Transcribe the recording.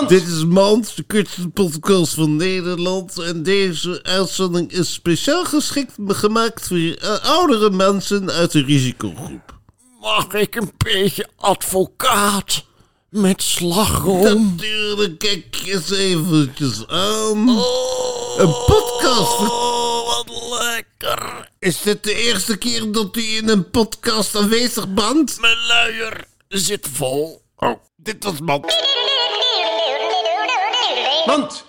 Dit is Mand, de kortste podcast van Nederland. En deze uitzending is speciaal geschikt gemaakt voor eh, oudere mensen uit de risicogroep. Mag ik een beetje advocaat met slagroom? Natuurlijk, kijk eens eventjes aan. Een podcast. Oh, wat lekker. Is dit de eerste keer dat u in een podcast aanwezig bent? Mijn luier zit vol. Oh, dit was Mand. Mand,